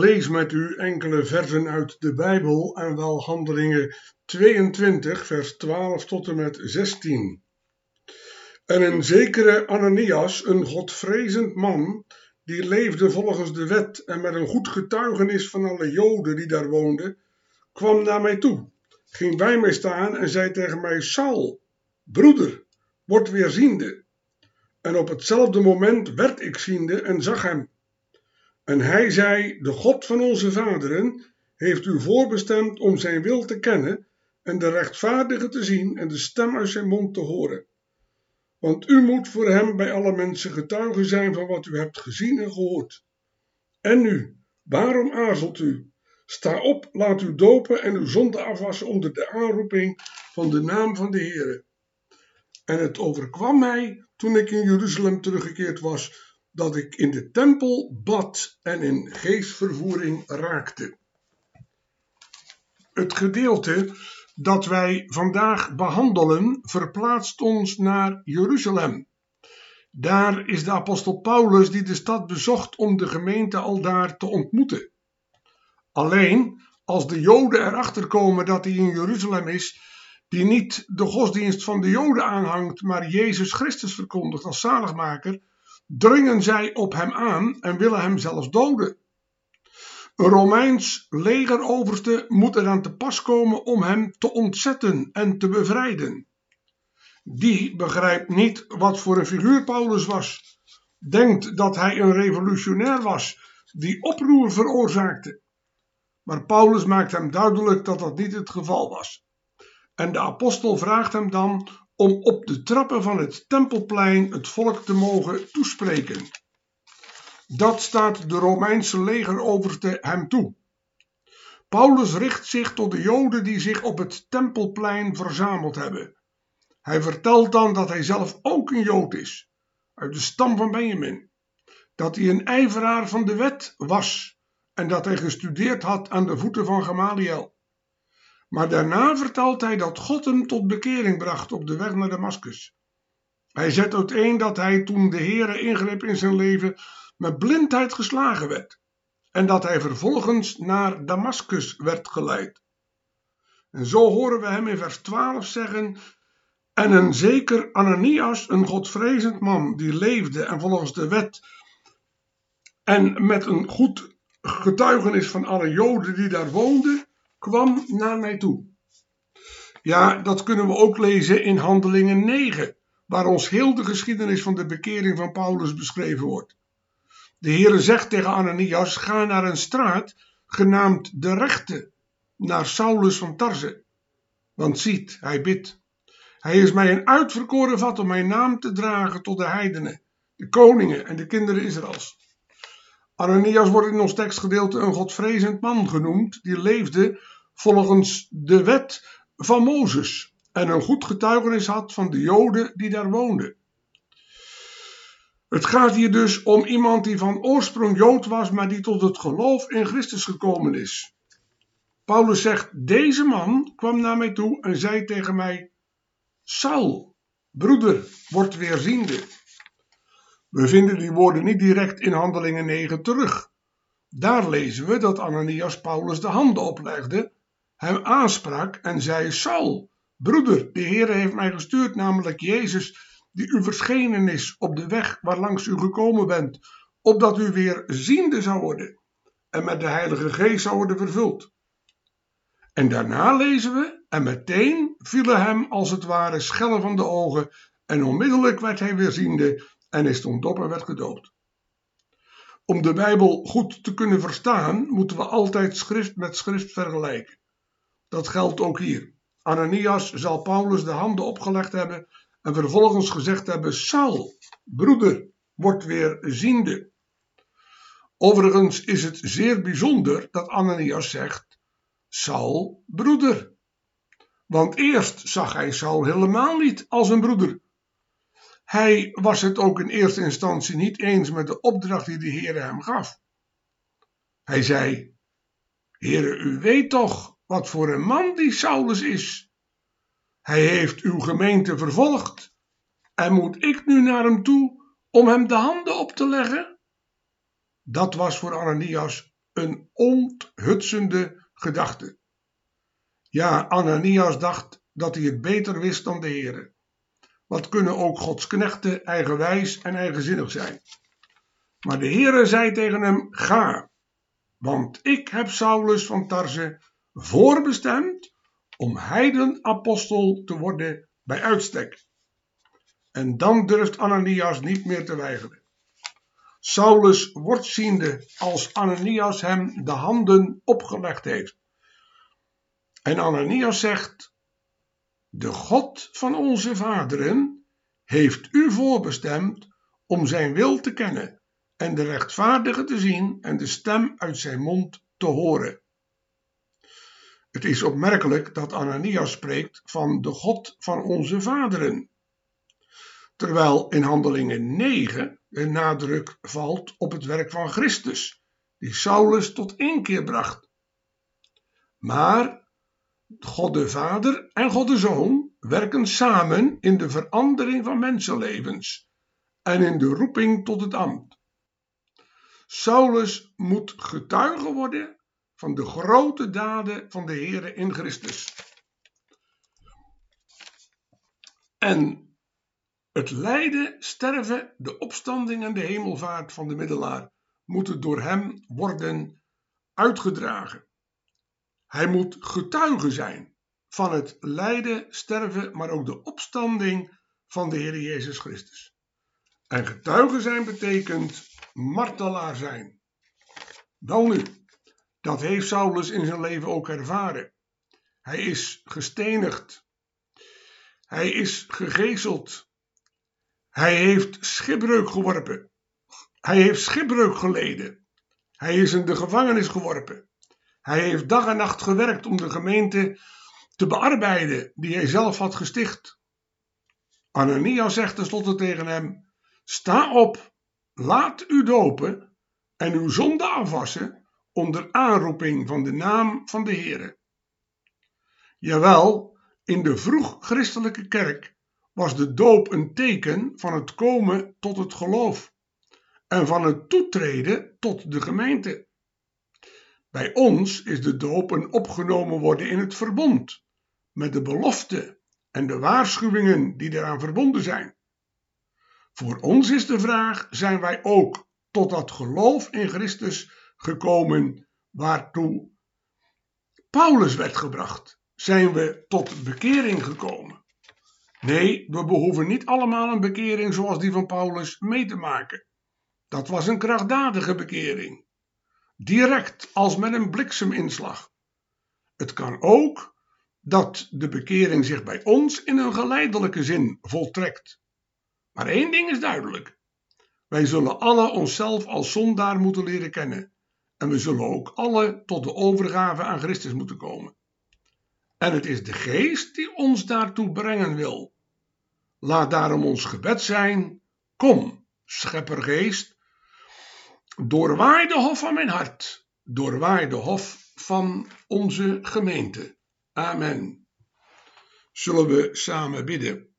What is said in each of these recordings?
Lees met u enkele versen uit de Bijbel en wel Handelingen 22, vers 12 tot en met 16. En een zekere Ananias, een godvrezend man, die leefde volgens de wet en met een goed getuigenis van alle Joden die daar woonden, kwam naar mij toe, ging bij mij staan en zei tegen mij: Saul, broeder, word weer ziende. En op hetzelfde moment werd ik ziende en zag hem. En hij zei: De God van onze vaderen heeft u voorbestemd om zijn wil te kennen en de rechtvaardige te zien en de stem uit zijn mond te horen. Want u moet voor hem bij alle mensen getuige zijn van wat u hebt gezien en gehoord. En nu, waarom aarzelt u? Sta op, laat u dopen en uw zonde afwassen onder de aanroeping van de naam van de Heere. En het overkwam mij toen ik in Jeruzalem teruggekeerd was dat ik in de tempel bad en in geestvervoering raakte. Het gedeelte dat wij vandaag behandelen verplaatst ons naar Jeruzalem. Daar is de apostel Paulus die de stad bezocht om de gemeente al daar te ontmoeten. Alleen als de Joden erachter komen dat hij in Jeruzalem is, die niet de godsdienst van de Joden aanhangt, maar Jezus Christus verkondigt als zaligmaker, dringen zij op hem aan en willen hem zelfs doden. Een Romeins legeroverste moet eraan te pas komen om hem te ontzetten en te bevrijden. Die begrijpt niet wat voor een figuur Paulus was, denkt dat hij een revolutionair was die oproer veroorzaakte. Maar Paulus maakt hem duidelijk dat dat niet het geval was. En de apostel vraagt hem dan om op de trappen van het tempelplein het volk te mogen toespreken. Dat staat de Romeinse legeroverste hem toe. Paulus richt zich tot de Joden die zich op het tempelplein verzameld hebben. Hij vertelt dan dat hij zelf ook een Jood is, uit de stam van Benjamin. Dat hij een ijveraar van de wet was en dat hij gestudeerd had aan de voeten van Gamaliel. Maar daarna vertelt hij dat God hem tot bekering bracht op de weg naar Damascus. Hij zet uiteen dat hij toen de Heere ingreep in zijn leven met blindheid geslagen werd en dat hij vervolgens naar Damascus werd geleid. En zo horen we hem in vers 12 zeggen: En een zeker Ananias, een godvrezend man, die leefde en volgens de wet en met een goed getuigenis van alle Joden die daar woonden, kwam naar mij toe. Ja, dat kunnen we ook lezen in Handelingen 9, waar ons heel de geschiedenis van de bekering van Paulus beschreven wordt. De Heere zegt tegen Ananias: Ga naar een straat genaamd de Rechte, naar Saulus van Tarze. Want ziet, hij bidt. Hij is mij een uitverkoren vat om mijn naam te dragen tot de heidenen, de koningen en de kinderen Israëls. Ananias wordt in ons tekstgedeelte een godvrezend man genoemd, die leefde volgens de wet van Mozes en een goed getuigenis had van de Joden die daar woonden. Het gaat hier dus om iemand die van oorsprong Jood was, maar die tot het geloof in Christus gekomen is. Paulus zegt: Deze man kwam naar mij toe en zei tegen mij: Saul, broeder, word weer ziende. We vinden die woorden niet direct in Handelingen 9 terug. Daar lezen we dat Ananias Paulus de handen oplegde, hem aansprak en zei: Saul, broeder, de Heer heeft mij gestuurd, namelijk Jezus, die u verschenen is op de weg waarlangs u gekomen bent, opdat u weer ziende zou worden en met de Heilige Geest zou worden vervuld. En daarna lezen we, en meteen vielen hem als het ware schellen van de ogen, en onmiddellijk werd hij weer ziende en hij stond op en werd gedoopt. Om de Bijbel goed te kunnen verstaan, moeten we altijd schrift met schrift vergelijken. Dat geldt ook hier. Ananias zal Paulus de handen opgelegd hebben en vervolgens gezegd hebben: Saul, broeder, wordt weer ziende. Overigens is het zeer bijzonder dat Ananias zegt: Saul, broeder. Want eerst zag hij Saul helemaal niet als een broeder. Hij was het ook in eerste instantie niet eens met de opdracht die de Heer hem gaf. Hij zei: Heere, u weet toch wat voor een man die Saulus is. Hij heeft uw gemeente vervolgd. En moet ik nu naar hem toe om hem de handen op te leggen? Dat was voor Ananias een onthutsende gedachte. Ja, Ananias dacht dat hij het beter wist dan de Heere. Wat kunnen ook Gods knechten eigenwijs en eigenzinnig zijn. Maar de Heere zei tegen hem, ga, want ik heb Saulus van Tarse voorbestemd om heidenapostel te worden bij uitstek. En dan durft Ananias niet meer te weigeren. Saulus wordt ziende als Ananias hem de handen opgelegd heeft. En Ananias zegt: De God van onze vaderen heeft u voorbestemd om zijn wil te kennen en de rechtvaardige te zien en de stem uit zijn mond te horen. Het is opmerkelijk dat Ananias spreekt van de God van onze vaderen, terwijl in Handelingen 9 de nadruk valt op het werk van Christus, die Saulus tot inkeer bracht. Maar God de Vader en God de Zoon werken samen in de verandering van mensenlevens en in de roeping tot het ambt. Saulus moet getuige worden van de grote daden van de Heere in Christus. En het lijden, sterven, de opstanding en de hemelvaart van de middelaar moeten door hem worden uitgedragen. Hij moet getuige zijn van het lijden, sterven, maar ook de opstanding van de Heer Jezus Christus. En getuige zijn betekent martelaar zijn. Wel nu, dat heeft Saulus in zijn leven ook ervaren. Hij is gestenigd. Hij is gegezeld. Hij heeft schipbreuk geworpen. Hij heeft schipbreuk geleden. Hij is in de gevangenis geworpen. Hij heeft dag en nacht gewerkt om de gemeente te bearbeiden die hij zelf had gesticht. Ananias zegt tenslotte tegen hem: Sta op, laat u dopen en uw zonde afwassen onder aanroeping van de naam van de Heere. Jawel, in de vroeg-christelijke kerk was de doop een teken van het komen tot het geloof en van het toetreden tot de gemeente. Bij ons is de doop een opgenomen worden in het verbond, met de belofte en de waarschuwingen die eraan verbonden zijn. Voor ons is de vraag: zijn wij ook tot dat geloof in Christus gekomen waartoe Paulus werd gebracht? Zijn we tot bekering gekomen? Nee, we behoeven niet allemaal een bekering zoals die van Paulus mee te maken. Dat was een krachtdadige bekering direct als met een blikseminslag. Het kan ook dat de bekering zich bij ons in een geleidelijke zin voltrekt. Maar één ding is duidelijk. Wij zullen alle onszelf als zondaar moeten leren kennen. En we zullen ook alle tot de overgave aan Christus moeten komen. En het is de geest die ons daartoe brengen wil. Laat daarom ons gebed zijn: Kom, scheppergeest, Doorwaai de hof van mijn hart, doorwaai de hof van onze gemeente. Amen. Zullen we samen bidden?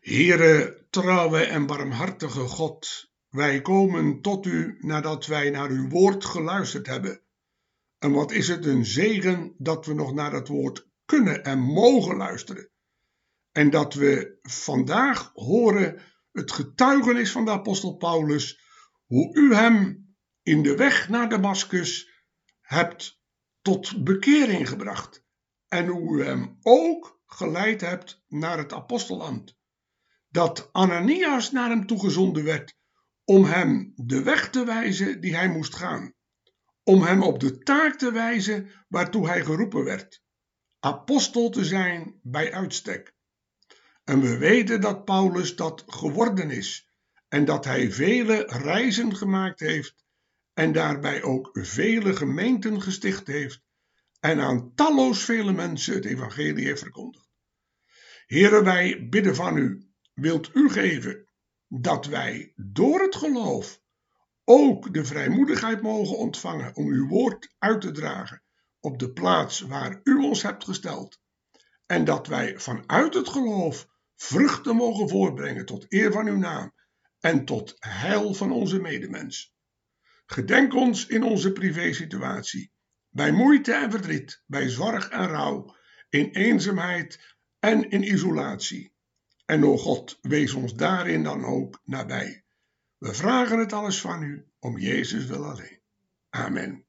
Heere, trouwe en barmhartige God, wij komen tot u nadat wij naar uw woord geluisterd hebben. En wat is het een zegen dat we nog naar dat woord kunnen en mogen luisteren. En dat we vandaag horen het getuigenis van de apostel Paulus, hoe u hem in de weg naar Damascus hebt tot bekering gebracht en hoe u hem ook geleid hebt naar het apostelambt. Dat Ananias naar hem toegezonden werd om hem de weg te wijzen die hij moest gaan, om hem op de taak te wijzen waartoe hij geroepen werd, apostel te zijn bij uitstek. En we weten dat Paulus dat geworden is en dat hij vele reizen gemaakt heeft en daarbij ook vele gemeenten gesticht heeft en aan talloos vele mensen het evangelie heeft verkondigd. Heren, wij bidden van u, wilt u geven dat wij door het geloof ook de vrijmoedigheid mogen ontvangen om uw woord uit te dragen op de plaats waar u ons hebt gesteld. En dat wij vanuit het geloof vruchten mogen voortbrengen tot eer van uw naam en tot heil van onze medemens. Gedenk ons in onze privésituatie, bij moeite en verdriet, bij zorg en rouw, in eenzaamheid en in isolatie. En o God, wees ons daarin dan ook nabij. We vragen het alles van u, om Jezus wil alleen. Amen.